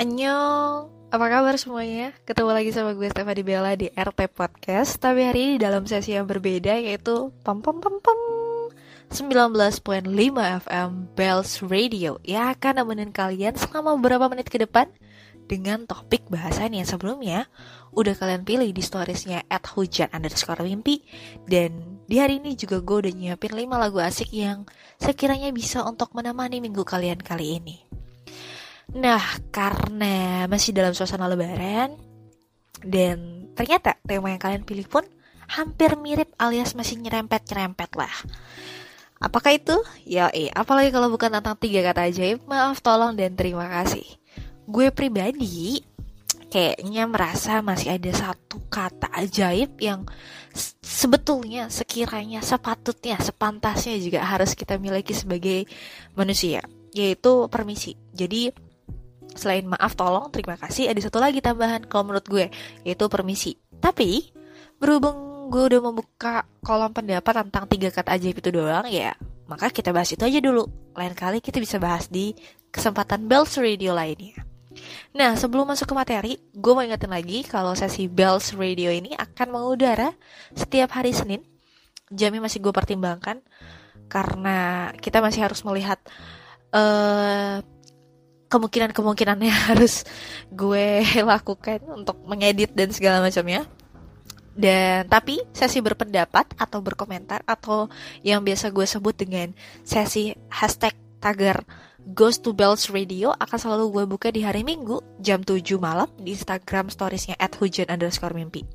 Annyeong, apa kabar semuanya? Ketemu lagi sama gue Stefani Bella di RT Podcast. Tapi hari ini dalam sesi yang berbeda yaitu Pam pam pam pam 19.5 FM Bells Radio. Yang akan nemenin kalian selama beberapa menit ke depan Dengan topik bahasan yang sebelumnya Udah kalian pilih di storiesnya at hujan underscore mimpi. Dan di hari ini juga gue udah nyiapin 5 lagu asik yang sekiranya bisa untuk menemani minggu kalian kali ini Nah, karena masih dalam suasana lebaran dan ternyata tema yang kalian pilih pun hampir mirip alias masih nyerempet-nyerempet lah. Apakah itu? Ya, eh, apalagi kalau bukan tentang tiga kata ajaib, maaf, tolong, dan terima kasih. Gue pribadi kayaknya merasa masih ada satu kata ajaib yang sebetulnya sekiranya sepatutnya sepantasnya juga harus kita miliki sebagai manusia yaitu permisi jadi selain maaf tolong terima kasih ada satu lagi tambahan kalau menurut gue yaitu permisi. Tapi berhubung gue udah membuka kolom pendapat tentang tiga kata ajaib itu doang ya maka kita bahas itu aja dulu. Lain kali kita bisa bahas di kesempatan Bells Radio lainnya. Nah, sebelum masuk ke materi, gue mau ingetin lagi kalau sesi Bells Radio ini akan mengudara setiap hari Senin. Jamnya masih gue pertimbangkan karena kita masih harus melihat uh, kemungkinan-kemungkinan yang harus gue lakukan untuk mengedit dan segala macamnya. Dan tapi sesi berpendapat atau berkomentar atau yang biasa gue sebut dengan sesi hashtag tagar Ghost to Bells Radio akan selalu gue buka di hari Minggu jam 7 malam di Instagram storiesnya at hujan underscore mimpi.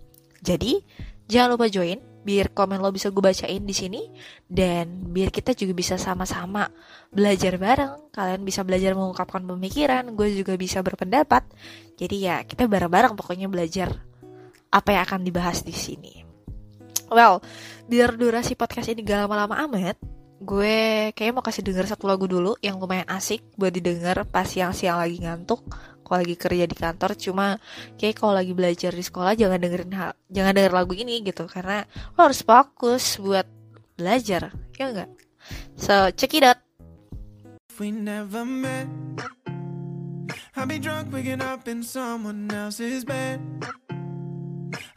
Jadi jangan lupa join biar komen lo bisa gue bacain di sini dan biar kita juga bisa sama-sama belajar bareng. Kalian bisa belajar mengungkapkan pemikiran gue juga bisa berpendapat. Jadi ya kita bareng-bareng pokoknya belajar apa yang akan dibahas di sini. Well biar durasi podcast ini gak lama-lama amat gue kayaknya mau kasih denger satu lagu dulu yang lumayan asik buat didengar pas siang-siang lagi ngantuk kalau lagi kerja di kantor. Cuma kayak kalau lagi belajar di sekolah jangan dengerin hal jangan denger lagu ini gitu karena lo harus fokus buat belajar ya enggak so check it out. We never met I'll be drunk waking up in someone else's bed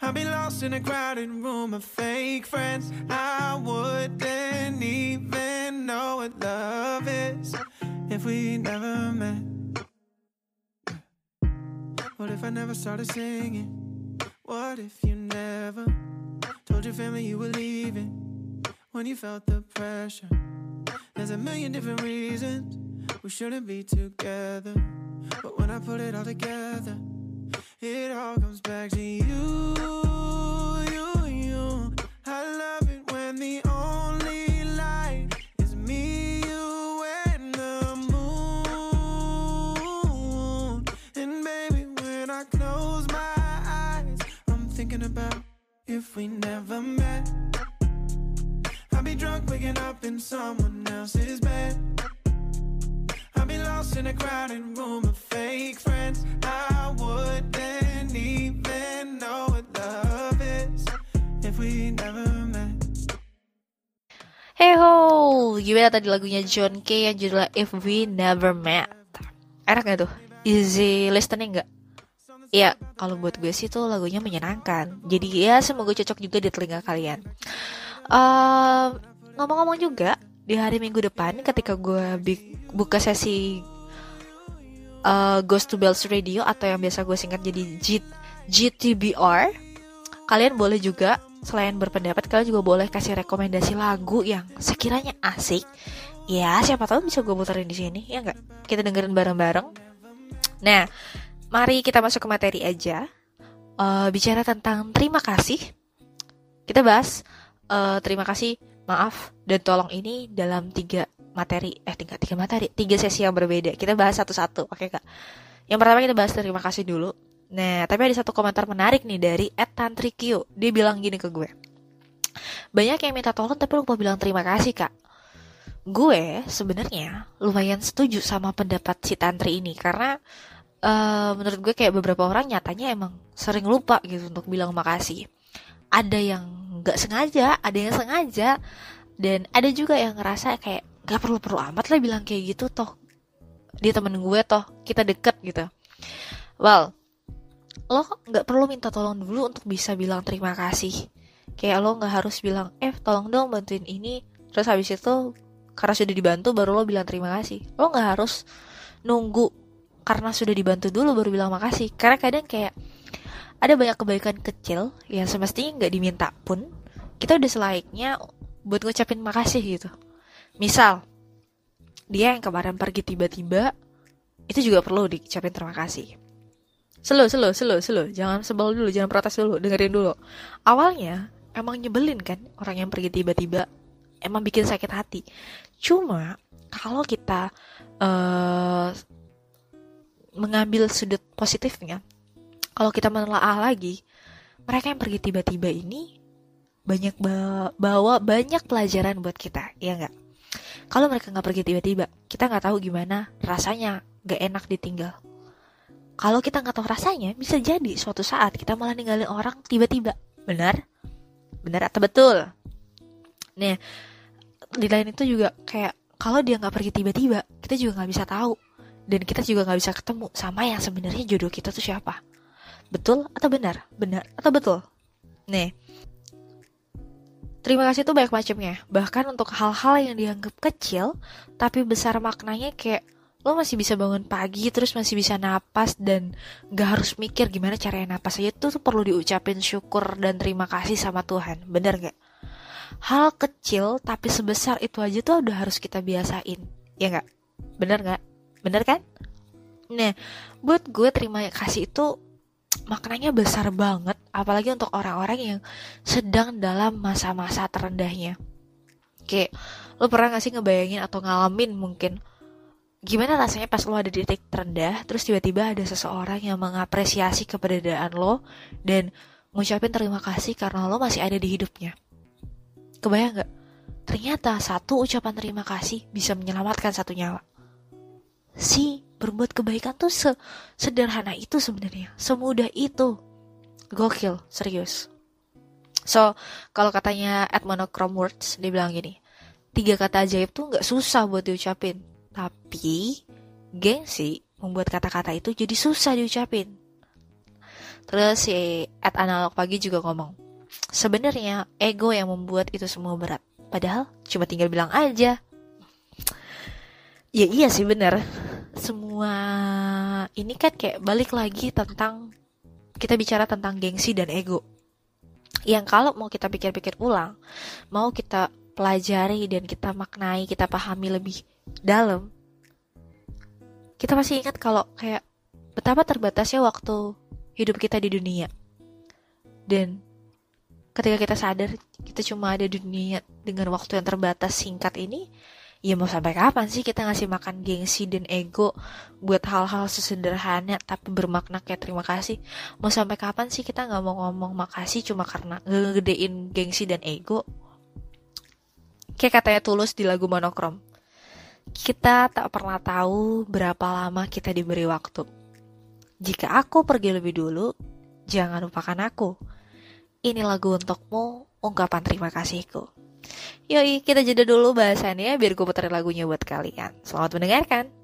I'll be lost in a crowded room of fake friends I wouldn't even know what love is If we never met What if I never started singing? What if you never told your family you were leaving when you felt the pressure? There's a million different reasons we shouldn't be together. But when I put it all together, it all comes back to you, you, you. I love it when the only light is me, you, and the moon. And baby, when I close my eyes, I'm thinking about if we never met. I'll be drunk waking up in someone else's bed. I'll be lost in a crowded room of fake friends. I ho, gimana tadi lagunya John K yang judulnya If We Never Met? Enak gak tuh? Easy listening gak? Ya, kalau buat gue sih tuh lagunya menyenangkan. Jadi ya semoga cocok juga di telinga kalian. Uh, ngomong-ngomong juga, di hari minggu depan ketika gue buka sesi uh, Ghost to Bells Radio atau yang biasa gue singkat jadi G GTBR, kalian boleh juga selain berpendapat kalian juga boleh kasih rekomendasi lagu yang sekiranya asik. Ya, siapa tahu bisa gue puterin di sini, ya nggak? Kita dengerin bareng-bareng. Nah, mari kita masuk ke materi aja. Uh, bicara tentang terima kasih. Kita bahas uh, terima kasih, maaf, dan tolong ini dalam tiga materi, eh tiga, tiga materi, tiga sesi yang berbeda. Kita bahas satu-satu, oke kak? Yang pertama kita bahas terima kasih dulu. Nah, tapi ada satu komentar menarik nih dari Ed Tantrikyo. Dia bilang gini ke gue. Banyak yang minta tolong tapi lupa bilang terima kasih kak. Gue sebenarnya lumayan setuju sama pendapat si Tantri ini karena uh, menurut gue kayak beberapa orang nyatanya emang sering lupa gitu untuk bilang makasih. Ada yang nggak sengaja, ada yang sengaja, dan ada juga yang ngerasa kayak gak perlu perlu amat lah bilang kayak gitu toh dia temen gue toh kita deket gitu well lo nggak perlu minta tolong dulu untuk bisa bilang terima kasih. Kayak lo nggak harus bilang eh tolong dong bantuin ini. Terus habis itu karena sudah dibantu baru lo bilang terima kasih. Lo nggak harus nunggu karena sudah dibantu dulu baru bilang makasih. Karena kadang kayak ada banyak kebaikan kecil yang semestinya nggak diminta pun kita udah selayaknya buat ngucapin makasih gitu. Misal dia yang kemarin pergi tiba-tiba itu juga perlu diucapin terima kasih Slow, slow, slow, slow. Jangan sebel dulu, jangan protes dulu, dengerin dulu. Awalnya emang nyebelin kan orang yang pergi tiba-tiba, emang bikin sakit hati. Cuma kalau kita uh, mengambil sudut positifnya, kalau kita menelaah lagi, mereka yang pergi tiba-tiba ini banyak bawa banyak pelajaran buat kita, ya nggak? Kalau mereka nggak pergi tiba-tiba, kita nggak tahu gimana rasanya nggak enak ditinggal kalau kita nggak tahu rasanya, bisa jadi suatu saat kita malah ninggalin orang tiba-tiba. Benar? Benar atau betul? Nih, di lain itu juga kayak kalau dia nggak pergi tiba-tiba, kita juga nggak bisa tahu dan kita juga nggak bisa ketemu sama yang sebenarnya jodoh kita tuh siapa. Betul atau benar? Benar atau betul? Nih, terima kasih tuh banyak macamnya. Bahkan untuk hal-hal yang dianggap kecil, tapi besar maknanya kayak lo masih bisa bangun pagi terus masih bisa napas dan gak harus mikir gimana caranya napas aja tuh, tuh perlu diucapin syukur dan terima kasih sama Tuhan bener gak hal kecil tapi sebesar itu aja tuh udah harus kita biasain ya gak bener gak bener kan? Nah buat gue terima kasih itu maknanya besar banget apalagi untuk orang-orang yang sedang dalam masa-masa terendahnya. Kayak lo pernah gak sih ngebayangin atau ngalamin mungkin gimana rasanya pas lo ada di titik terendah terus tiba-tiba ada seseorang yang mengapresiasi keberadaan lo dan ngucapin terima kasih karena lo masih ada di hidupnya? Kebayang gak? ternyata satu ucapan terima kasih bisa menyelamatkan satu nyawa. Si berbuat kebaikan tuh se sederhana itu sebenarnya. Semudah itu. Gokil serius. So kalau katanya at monochrome words dia bilang gini tiga kata ajaib tuh nggak susah buat diucapin tapi gengsi membuat kata-kata itu jadi susah diucapin. Terus si at analog pagi juga ngomong, sebenarnya ego yang membuat itu semua berat. Padahal cuma tinggal bilang aja. Ya iya sih bener. Semua ini kan kayak balik lagi tentang kita bicara tentang gengsi dan ego. Yang kalau mau kita pikir-pikir ulang, mau kita pelajari dan kita maknai, kita pahami lebih dalam, kita masih ingat kalau kayak betapa terbatasnya waktu hidup kita di dunia. Dan ketika kita sadar kita cuma ada di dunia dengan waktu yang terbatas singkat ini, ya mau sampai kapan sih kita ngasih makan gengsi dan ego buat hal-hal sesederhana tapi bermakna kayak terima kasih? Mau sampai kapan sih kita nggak mau ngomong makasih cuma karena ngegedein gengsi dan ego? Kayak katanya tulus di lagu monokrom kita tak pernah tahu berapa lama kita diberi waktu. Jika aku pergi lebih dulu, jangan lupakan aku. Ini lagu untukmu, ungkapan terima kasihku. Yoi, kita jeda dulu bahasannya biar gue puterin lagunya buat kalian. Selamat mendengarkan.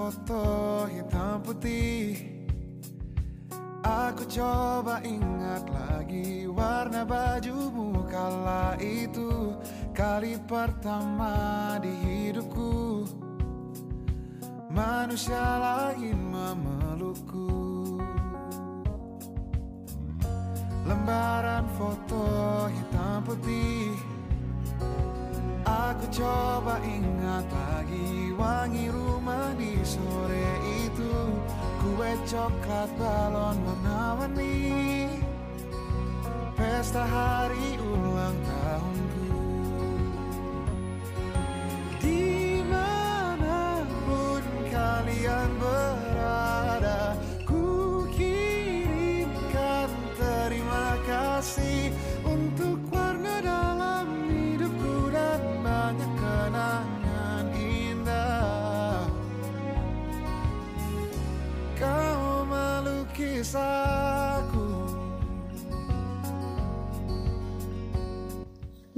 Foto hitam putih. Aku coba ingat lagi warna bajumu kala itu. Kali pertama di hidupku. Manusia lain memelukku. Lembaran foto hitam putih Aku coba ingat lagi wangi rumah di sore itu. Kue coklat balon warna-warni Pesta hari ulang tahunku. Di mana pun kalian berada Ku kirimkan terima kasih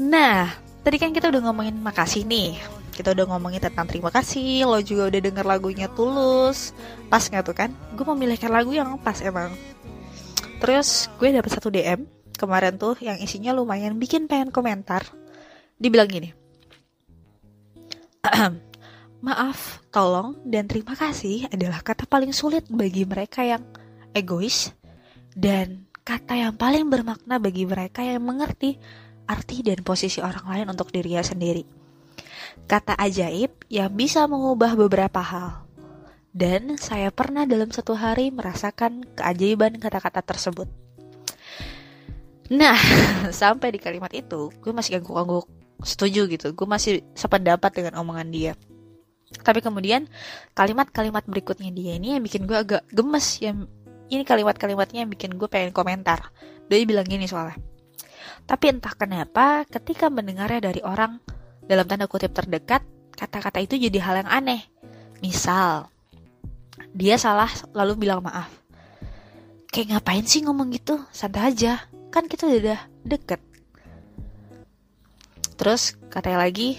Nah, tadi kan kita udah ngomongin makasih nih. Kita udah ngomongin tentang terima kasih lo juga udah denger lagunya tulus. Pas nggak tuh kan? Gue memilihkan lagu yang pas emang. Terus gue dapet satu dm kemarin tuh yang isinya lumayan bikin pengen komentar. Dibilang gini. Maaf tolong dan terima kasih adalah kata paling sulit bagi mereka yang egois dan kata yang paling bermakna bagi mereka yang mengerti arti dan posisi orang lain untuk dirinya sendiri. Kata ajaib yang bisa mengubah beberapa hal. Dan saya pernah dalam satu hari merasakan keajaiban kata-kata tersebut. Nah, sampai di kalimat itu, gue masih ganggu-ganggu setuju gitu. Gue masih sependapat dengan omongan dia. Tapi kemudian kalimat-kalimat berikutnya dia ini yang bikin gue agak gemes yang ini kalimat-kalimatnya yang bikin gue pengen komentar. Dia bilang gini soalnya. Tapi entah kenapa ketika mendengarnya dari orang dalam tanda kutip terdekat, kata-kata itu jadi hal yang aneh. Misal, dia salah lalu bilang maaf. Kayak ngapain sih ngomong gitu? Santai aja. Kan kita udah deket. Terus katanya lagi,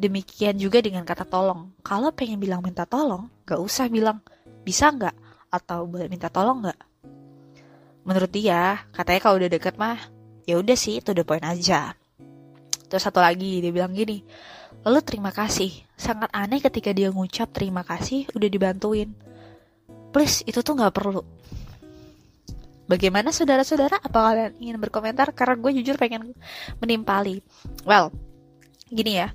demikian juga dengan kata tolong. Kalau pengen bilang minta tolong, gak usah bilang bisa nggak atau boleh minta tolong nggak. Menurut dia, katanya kalau udah deket mah, ya udah sih itu udah poin aja. Terus satu lagi dia bilang gini, lalu terima kasih. Sangat aneh ketika dia ngucap terima kasih udah dibantuin. Please, itu tuh nggak perlu. Bagaimana saudara-saudara? Apa kalian ingin berkomentar? Karena gue jujur pengen menimpali. Well, gini ya.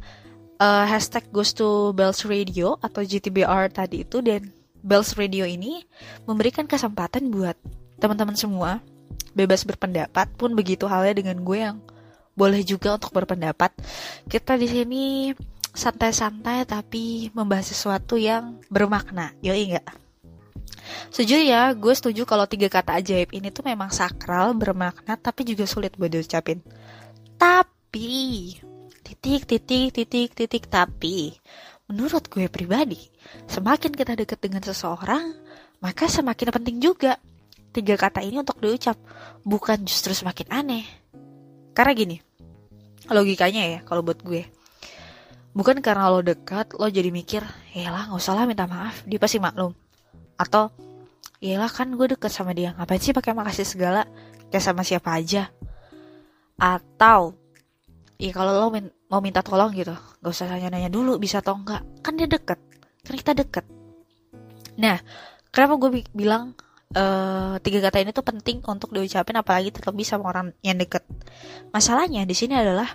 Uh, hashtag goes to Bells Radio atau GTBR tadi itu dan Bells Radio ini memberikan kesempatan buat teman-teman semua bebas berpendapat pun begitu halnya dengan gue yang boleh juga untuk berpendapat. Kita di sini santai-santai tapi membahas sesuatu yang bermakna. Yoi enggak? Sejujurnya, gue setuju kalau tiga kata ajaib ini tuh memang sakral, bermakna, tapi juga sulit buat diucapin. Tapi, titik, titik, titik, titik, tapi, menurut gue pribadi, semakin kita dekat dengan seseorang, maka semakin penting juga tiga kata ini untuk diucap, bukan justru semakin aneh. Karena gini, logikanya ya kalau buat gue. Bukan karena lo dekat, lo jadi mikir, ya lah gak usah lah minta maaf, dia pasti maklum. Atau, ya lah kan gue deket sama dia, ngapain sih pakai makasih segala, kayak sama siapa aja. Atau, ya kalau lo min mau minta tolong gitu, gak usah nanya-nanya dulu bisa atau enggak, kan dia deket, kan kita deket. Nah, kenapa gue bi bilang uh, tiga kata ini tuh penting untuk diucapin apalagi terlebih sama orang yang deket. Masalahnya di sini adalah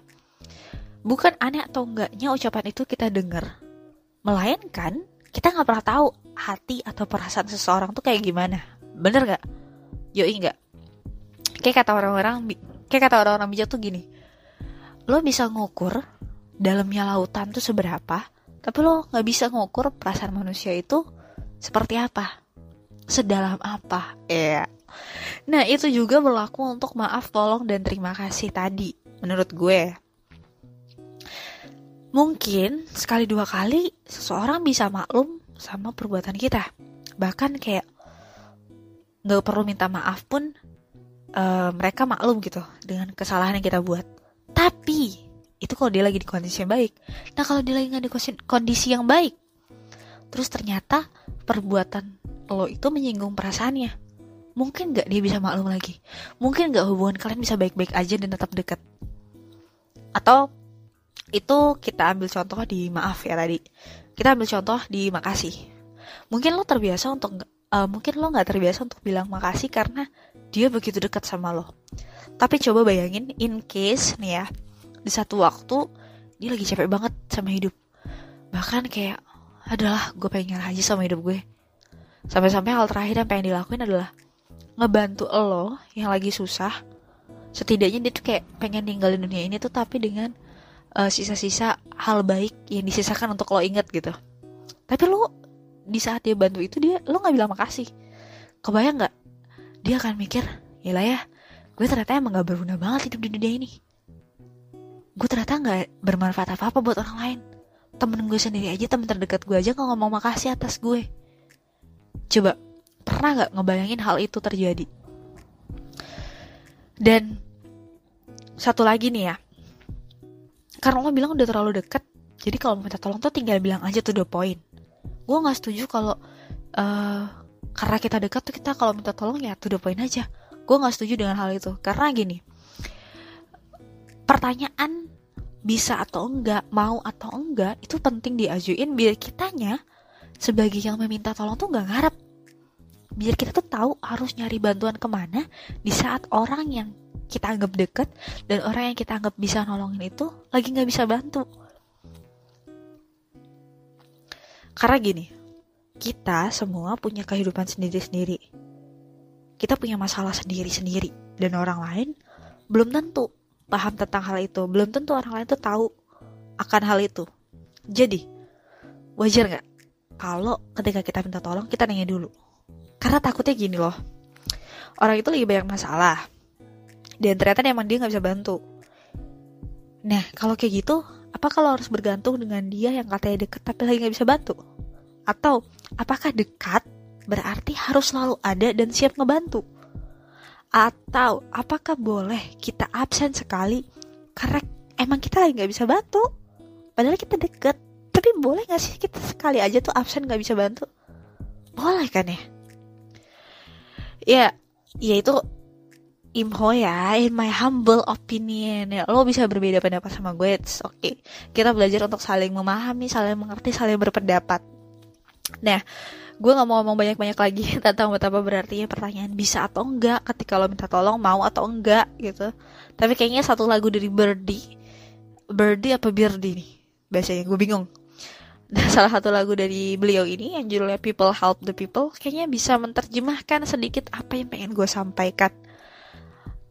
bukan aneh atau enggaknya ucapan itu kita dengar, melainkan kita nggak pernah tahu hati atau perasaan seseorang tuh kayak gimana. Bener gak? Yoi nggak? Kayak kata orang-orang, kayak kata orang-orang bijak tuh gini, lo bisa ngukur dalamnya lautan tuh seberapa, tapi lo nggak bisa ngukur perasaan manusia itu seperti apa, sedalam apa, ya. Yeah. Nah itu juga berlaku untuk maaf, tolong dan terima kasih tadi, menurut gue. Mungkin sekali dua kali seseorang bisa maklum sama perbuatan kita. Bahkan kayak nggak perlu minta maaf pun uh, mereka maklum gitu dengan kesalahan yang kita buat. Tapi itu kalau dia lagi di kondisi yang baik. Nah kalau dia lagi nggak di kondisi yang baik, terus ternyata perbuatan lo itu menyinggung perasaannya. Mungkin nggak dia bisa maklum lagi. Mungkin nggak hubungan kalian bisa baik-baik aja dan tetap dekat. Atau itu kita ambil contoh di maaf ya tadi kita ambil contoh di makasih mungkin lo terbiasa untuk uh, mungkin lo nggak terbiasa untuk bilang makasih karena dia begitu dekat sama lo tapi coba bayangin in case nih ya di satu waktu dia lagi capek banget sama hidup. Bahkan kayak adalah gue pengen nyerah aja sama hidup gue. Sampai-sampai hal terakhir yang pengen dilakuin adalah ngebantu lo yang lagi susah. Setidaknya dia tuh kayak pengen ninggalin dunia ini tuh tapi dengan uh, sisa-sisa hal baik yang disisakan untuk lo inget gitu. Tapi lo di saat dia bantu itu dia lo nggak bilang makasih. Kebayang nggak? Dia akan mikir lah ya gue ternyata emang gak berguna banget hidup di dunia ini gue ternyata nggak bermanfaat apa apa buat orang lain. Temen gue sendiri aja temen terdekat gue aja nggak ngomong makasih atas gue. Coba pernah nggak ngebayangin hal itu terjadi? Dan satu lagi nih ya. Karena lo bilang udah terlalu deket jadi kalau minta tolong tuh tinggal bilang aja tuh the point gue nggak setuju kalau uh, karena kita dekat tuh kita kalau minta tolong ya tuh the point aja. Gue nggak setuju dengan hal itu. Karena gini pertanyaan bisa atau enggak mau atau enggak itu penting diajuin biar kitanya sebagai yang meminta tolong tuh nggak ngarep biar kita tuh tahu harus nyari bantuan ke mana di saat orang yang kita anggap deket dan orang yang kita anggap bisa nolongin itu lagi nggak bisa bantu. Karena gini, kita semua punya kehidupan sendiri-sendiri. Kita punya masalah sendiri-sendiri dan orang lain belum tentu paham tentang hal itu, belum tentu orang lain tuh tahu akan hal itu. Jadi, wajar nggak? Kalau ketika kita minta tolong kita nanya dulu? Karena takutnya gini loh, orang itu lagi banyak masalah, dan ternyata emang dia nggak bisa bantu. Nah kalau kayak gitu apa kalau harus bergantung dengan dia yang katanya deket tapi lagi nggak bisa bantu? Atau apakah dekat berarti harus selalu ada dan siap ngebantu atau apakah boleh kita absen sekali? Karena emang kita lagi nggak bisa bantu. Padahal kita deket. Tapi boleh nggak sih kita sekali aja tuh absen nggak bisa bantu? Boleh kan ya? Ya ya itu Imho ya, in my humble opinion ya, lo bisa berbeda pendapat sama gue, oke. Okay. Kita belajar untuk saling memahami, saling mengerti, saling berpendapat. Nah, gue gak mau ngomong banyak-banyak lagi tentang betapa berarti pertanyaan bisa atau enggak ketika lo minta tolong mau atau enggak gitu. Tapi kayaknya satu lagu dari Birdie, Birdie apa Birdie nih bahasanya, gue bingung. Nah, salah satu lagu dari beliau ini yang judulnya People Help the People kayaknya bisa menerjemahkan sedikit apa yang pengen gue sampaikan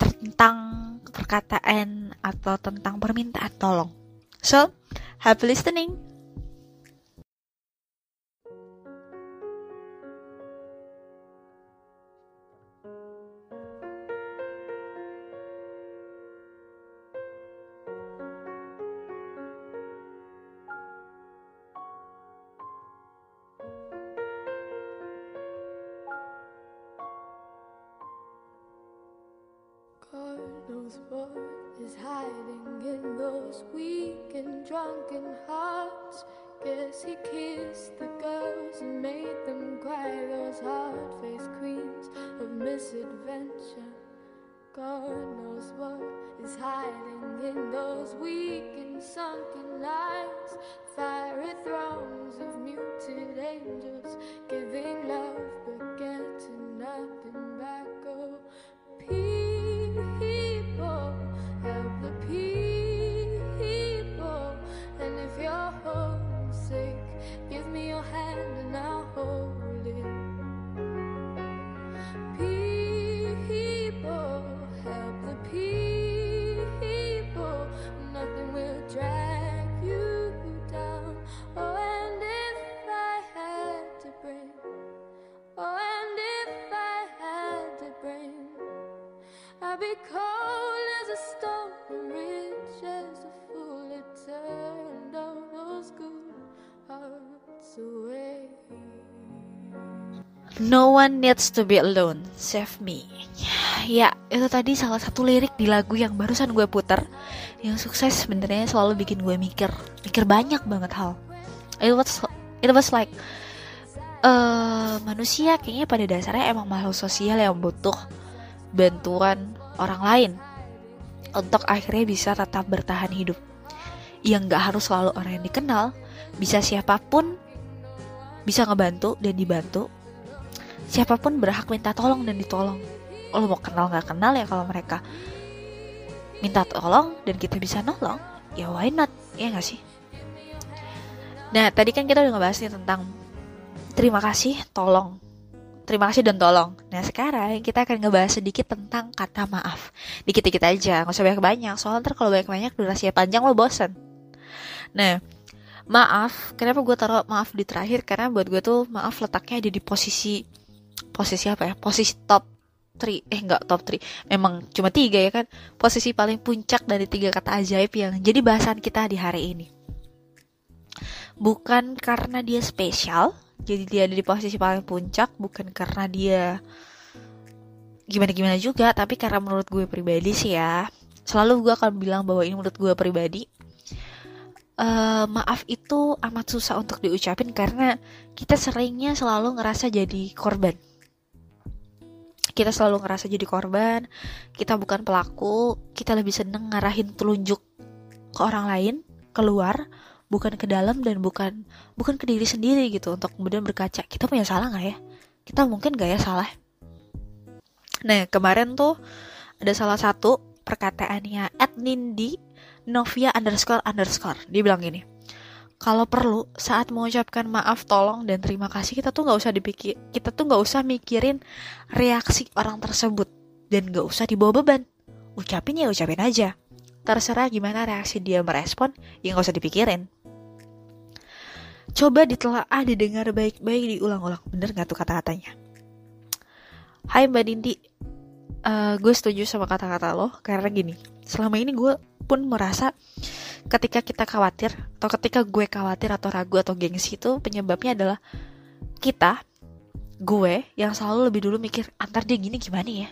tentang perkataan atau tentang permintaan tolong. So, happy listening. Is hiding in those weak and drunken hearts. Guess he kissed the girls and made them cry, those hard faced queens of misadventure. God knows what is hiding in those weak and sunken lines. Fiery thrones of muted angels giving love No one needs to be alone, save me. Ya, itu tadi salah satu lirik di lagu yang barusan gue puter Yang sukses sebenarnya selalu bikin gue mikir Mikir banyak banget hal It was, it was like uh, Manusia kayaknya pada dasarnya emang makhluk sosial yang butuh bantuan orang lain untuk akhirnya bisa tetap bertahan hidup. Yang gak harus selalu orang yang dikenal, bisa siapa pun bisa ngebantu dan dibantu. Siapa pun berhak minta tolong dan ditolong. Lo mau kenal gak kenal ya kalau mereka minta tolong dan kita bisa nolong, ya why not? Ya gak sih? Nah, tadi kan kita udah ngebahas nih tentang terima kasih, tolong terima kasih dan tolong. Nah sekarang kita akan ngebahas sedikit tentang kata maaf. Dikit-dikit aja, nggak usah banyak-banyak. Soalnya ntar kalau banyak-banyak durasinya panjang lo bosen. Nah, maaf. Kenapa gue taruh maaf di terakhir? Karena buat gue tuh maaf letaknya ada di posisi posisi apa ya? Posisi top 3 eh enggak top 3 memang cuma tiga ya kan posisi paling puncak dari tiga kata ajaib yang jadi bahasan kita di hari ini bukan karena dia spesial jadi dia ada di posisi paling puncak bukan karena dia gimana gimana juga tapi karena menurut gue pribadi sih ya selalu gue akan bilang bahwa ini menurut gue pribadi eh, maaf itu amat susah untuk diucapin karena kita seringnya selalu ngerasa jadi korban. Kita selalu ngerasa jadi korban, kita bukan pelaku, kita lebih seneng ngarahin telunjuk ke orang lain, keluar, bukan ke dalam dan bukan bukan ke diri sendiri gitu untuk kemudian berkaca kita punya salah nggak ya? Kita mungkin gak ya salah? Nah kemarin tuh ada salah satu perkataannya at Nindi Novia underscore underscore. Dia bilang gini kalau perlu saat mengucapkan maaf tolong dan terima kasih kita tuh nggak usah dipikir kita tuh nggak usah mikirin reaksi orang tersebut dan nggak usah dibawa beban ucapin ya ucapin aja terserah gimana reaksi dia merespon ya nggak usah dipikirin Coba ditelaah, didengar baik-baik, diulang-ulang. Bener gak tuh kata-katanya? Hai Mbak Dindi, uh, gue setuju sama kata-kata lo karena gini, selama ini gue pun merasa ketika kita khawatir atau ketika gue khawatir atau ragu atau gengsi itu penyebabnya adalah kita, gue yang selalu lebih dulu mikir antar dia gini gimana ya?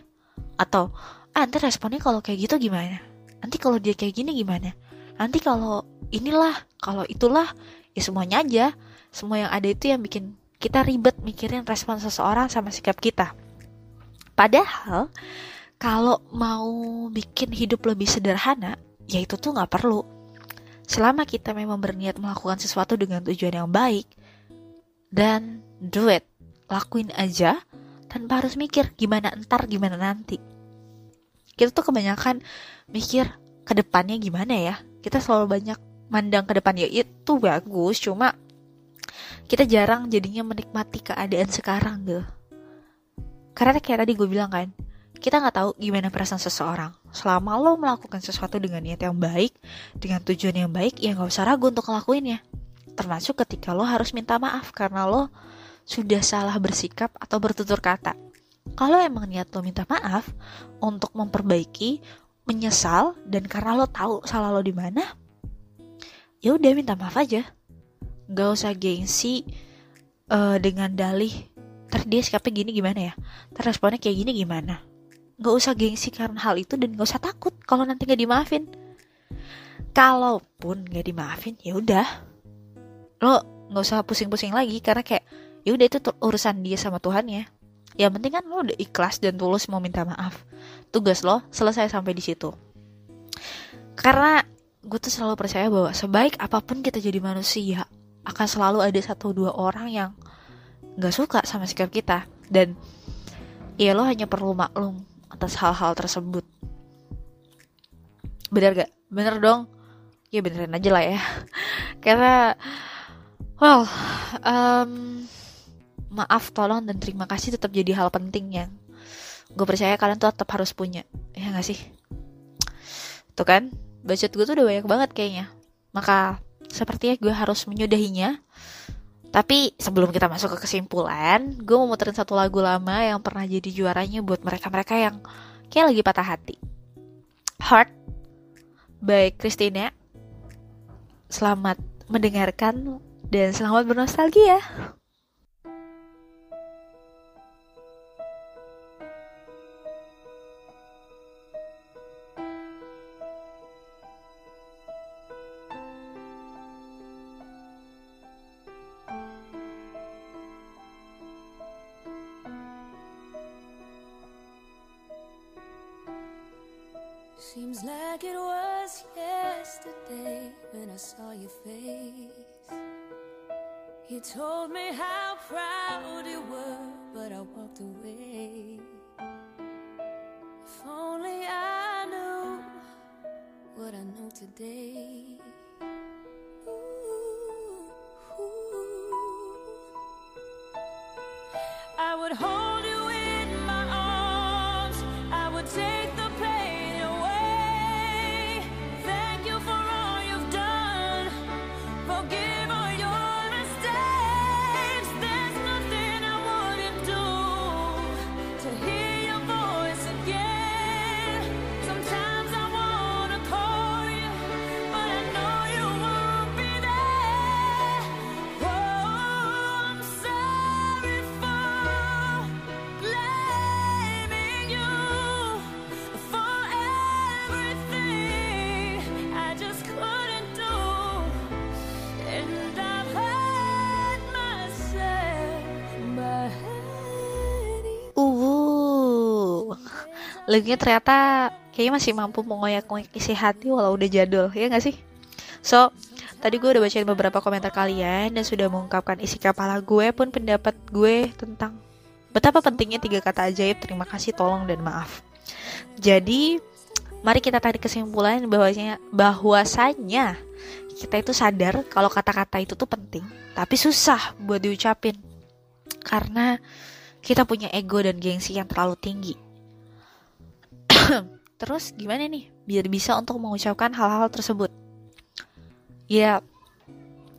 Atau ah, antar responnya kalau kayak gitu gimana? Nanti kalau dia kayak gini gimana? Nanti kalau inilah, kalau itulah, ya semuanya aja semua yang ada itu yang bikin kita ribet mikirin respon seseorang sama sikap kita padahal kalau mau bikin hidup lebih sederhana ya itu tuh nggak perlu selama kita memang berniat melakukan sesuatu dengan tujuan yang baik dan do it. Lakuin aja tanpa harus mikir gimana entar gimana nanti. Kita tuh kebanyakan mikir ke depannya gimana ya. Kita selalu banyak mandang ke depan. Ya itu bagus cuma kita jarang jadinya menikmati keadaan sekarang gitu karena kayak tadi gue bilang kan kita nggak tahu gimana perasaan seseorang. Selama lo melakukan sesuatu dengan niat yang baik dengan tujuan yang baik ya nggak usah ragu untuk ngelakuinnya. Termasuk ketika lo harus minta maaf karena lo sudah salah bersikap atau bertutur kata. Kalau emang niat lo minta maaf untuk memperbaiki menyesal dan karena lo tahu salah lo di mana ya udah minta maaf aja. Nggak usah gengsi uh, dengan dalih ter dia sikapnya gini gimana ya? Ter responnya kayak gini gimana nggak usah gengsi karena hal itu dan nggak usah takut kalau nanti nggak dimaafin. Kalaupun nggak dimaafin ya udah. Lo nggak usah pusing-pusing lagi karena kayak ya udah itu urusan dia sama Tuhan ya yang penting kan lo udah ikhlas dan tulus mau minta maaf. Tugas lo selesai sampai di situ. Karena gue tuh selalu percaya bahwa sebaik apa pun kita jadi manusia akan selalu ada satu dua orang yang nggak suka sama sikap kita. Dan ya lo hanya perlu maklum atas hal-hal tersebut. Bener gak? Bener dong. Ya beneran aja lah ya. Karena well um, maaf tolong dan terima kasih tetap jadi hal penting yang gue percaya kalian tuh tetap harus punya. Ya gak sih? Tuh kan? Budget gue tuh udah banyak banget kayaknya. Maka sepertinya gue harus menyudahinya. Tapi sebelum kita masuk ke kesimpulan, gue mau muterin satu lagu lama yang pernah jadi juaranya buat mereka-mereka yang kayak lagi patah hati. Heart by Christina. Selamat mendengarkan dan selamat bernostalgia. Seems like it was yesterday when I saw your face. You told me how proud you were, but I walked away. If only I knew what I know today. Ooh, ooh. I would lagunya ternyata kayaknya masih mampu mengoyak-ngoyak isi hati walau udah jadul ya gak sih? So tadi gue udah bacain beberapa komentar kalian dan sudah mengungkapkan isi kepala gue pun pendapat gue tentang betapa pentingnya tiga kata ajaib. Terima kasih tolong dan maaf. Jadi mari kita tarik kesimpulan bahwasanya bahwasanya kita itu sadar kalau kata-kata itu tuh penting tapi susah buat diucapin. Karena kita punya ego dan gengsi yang terlalu tinggi Terus gimana nih biar bisa untuk mengucapkan hal-hal tersebut? Ya,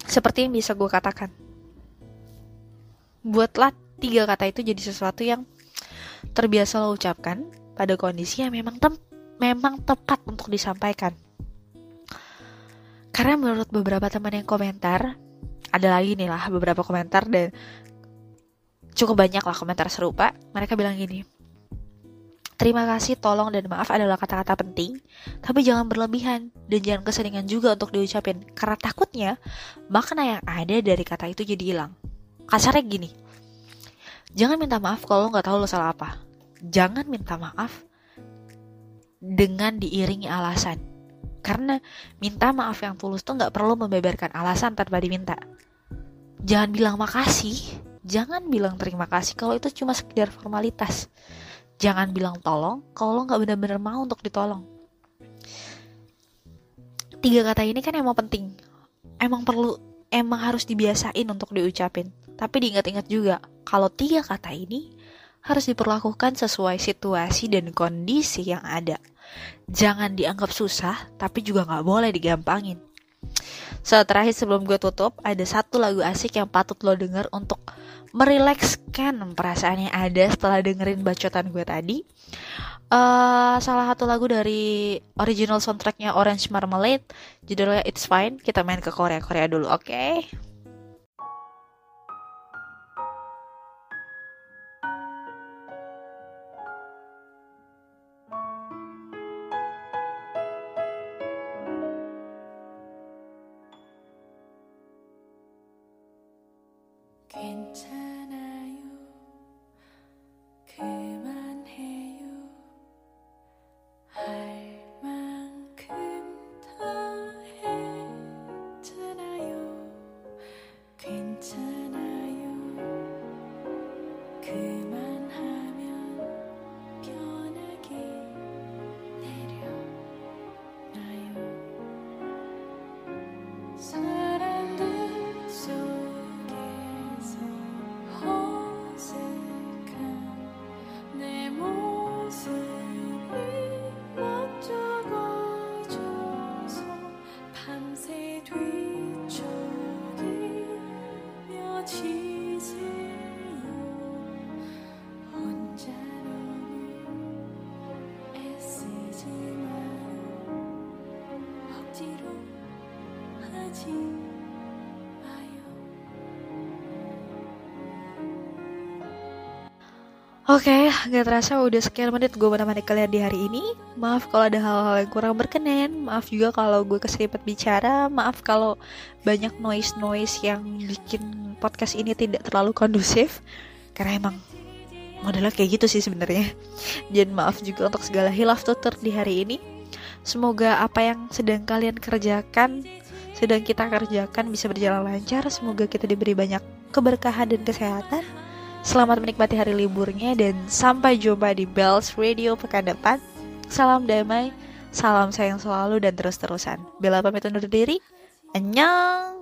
seperti yang bisa gue katakan. Buatlah tiga kata itu jadi sesuatu yang terbiasa lo ucapkan pada kondisi yang memang tem memang tepat untuk disampaikan. Karena menurut beberapa teman yang komentar, ada lagi nih lah beberapa komentar dan cukup banyak lah komentar serupa. Mereka bilang gini, Terima kasih, tolong, dan maaf adalah kata-kata penting, tapi jangan berlebihan dan jangan keseringan juga untuk diucapin, karena takutnya makna yang ada dari kata itu jadi hilang. Kasarnya gini, jangan minta maaf kalau lo nggak tahu lo salah apa. Jangan minta maaf dengan diiringi alasan. Karena minta maaf yang tulus tuh nggak perlu membeberkan alasan tanpa diminta. Jangan bilang makasih, jangan bilang terima kasih kalau itu cuma sekedar formalitas jangan bilang tolong kalau lo nggak benar-benar mau untuk ditolong. Tiga kata ini kan emang penting. Emang perlu emang harus dibiasain untuk diucapin. Tapi diingat-ingat juga kalau tiga kata ini harus diperlakukan sesuai situasi dan kondisi yang ada. Jangan dianggap susah tapi juga nggak boleh digampangin. So, terakhir sebelum gue tutup, ada satu lagu asik yang patut lo denger untuk merilekskan perasaan yang ada setelah dengerin bacotan gue tadi. Uh, salah satu lagu dari original soundtracknya Orange Marmalade, judulnya It's Fine. Kita main ke Korea-Korea dulu, oke? Okay? 괜찮 아. Oke, okay, gak terasa udah sekian menit gue menemani kalian di hari ini. Maaf kalau ada hal-hal yang kurang berkenan. Maaf juga kalau gue keseripet bicara. Maaf kalau banyak noise-noise yang bikin podcast ini tidak terlalu kondusif. Karena emang modelnya kayak gitu sih sebenarnya. Dan maaf juga untuk segala hilaf tutur di hari ini. Semoga apa yang sedang kalian kerjakan, sedang kita kerjakan bisa berjalan lancar. Semoga kita diberi banyak keberkahan dan kesehatan Selamat menikmati hari liburnya dan sampai jumpa di Bells Radio pekan depan. Salam damai, salam sayang selalu dan terus-terusan. Bella pamit undur diri. Annyeong!